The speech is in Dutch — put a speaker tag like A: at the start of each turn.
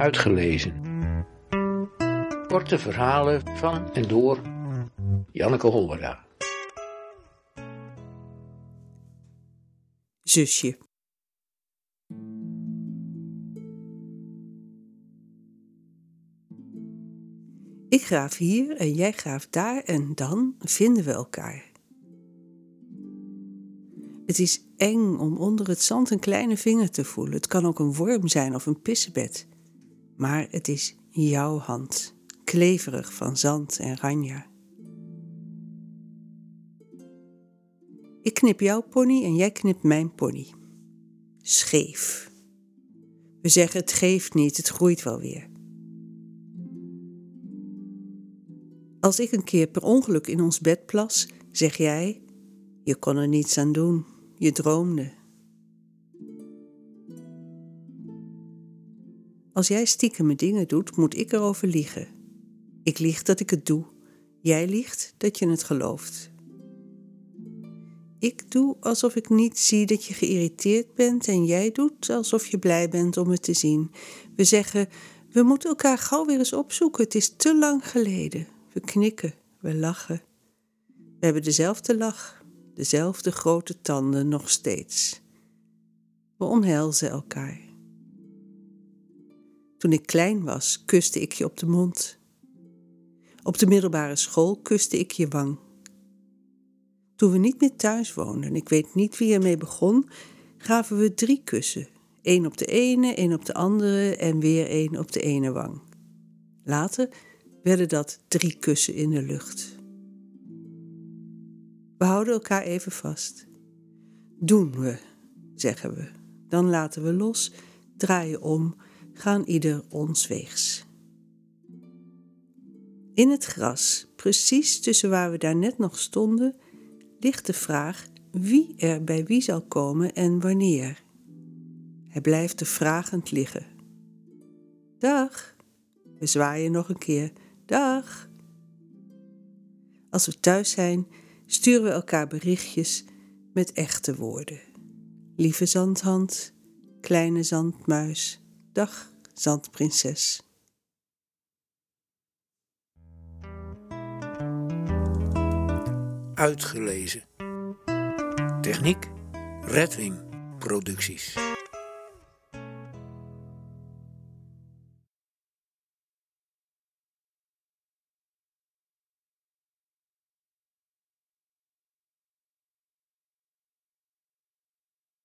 A: Uitgelezen. Korte verhalen van en door Janneke Hollera.
B: Zusje. Ik graaf hier en jij graaft daar en dan vinden we elkaar. Het is eng om onder het zand een kleine vinger te voelen. Het kan ook een worm zijn of een pissebed. Maar het is jouw hand, kleverig van zand en ranja. Ik knip jouw pony en jij knipt mijn pony. Scheef. We zeggen het geeft niet, het groeit wel weer. Als ik een keer per ongeluk in ons bed plas, zeg jij: Je kon er niets aan doen, je droomde. Als jij stiekem dingen doet, moet ik erover liegen. Ik lieg dat ik het doe, jij liegt dat je het gelooft. Ik doe alsof ik niet zie dat je geïrriteerd bent en jij doet alsof je blij bent om het te zien. We zeggen: We moeten elkaar gauw weer eens opzoeken, het is te lang geleden. We knikken, we lachen. We hebben dezelfde lach, dezelfde grote tanden nog steeds. We omhelzen elkaar. Toen ik klein was, kuste ik je op de mond. Op de middelbare school kuste ik je wang. Toen we niet meer thuis woonden, ik weet niet wie ermee begon, gaven we drie kussen. Eén op de ene, één op de andere en weer één op de ene wang. Later werden dat drie kussen in de lucht. We houden elkaar even vast. Doen we, zeggen we. Dan laten we los, draaien om, gaan ieder ons weegs. In het gras, precies tussen waar we daar net nog stonden, ligt de vraag wie er bij wie zal komen en wanneer. Hij blijft er vragend liggen. Dag, we zwaaien nog een keer. Dag. Als we thuis zijn, sturen we elkaar berichtjes met echte woorden. Lieve zandhand, kleine zandmuis, dag zandprinses.
A: Uitgelezen. Techniek Redwing Producties.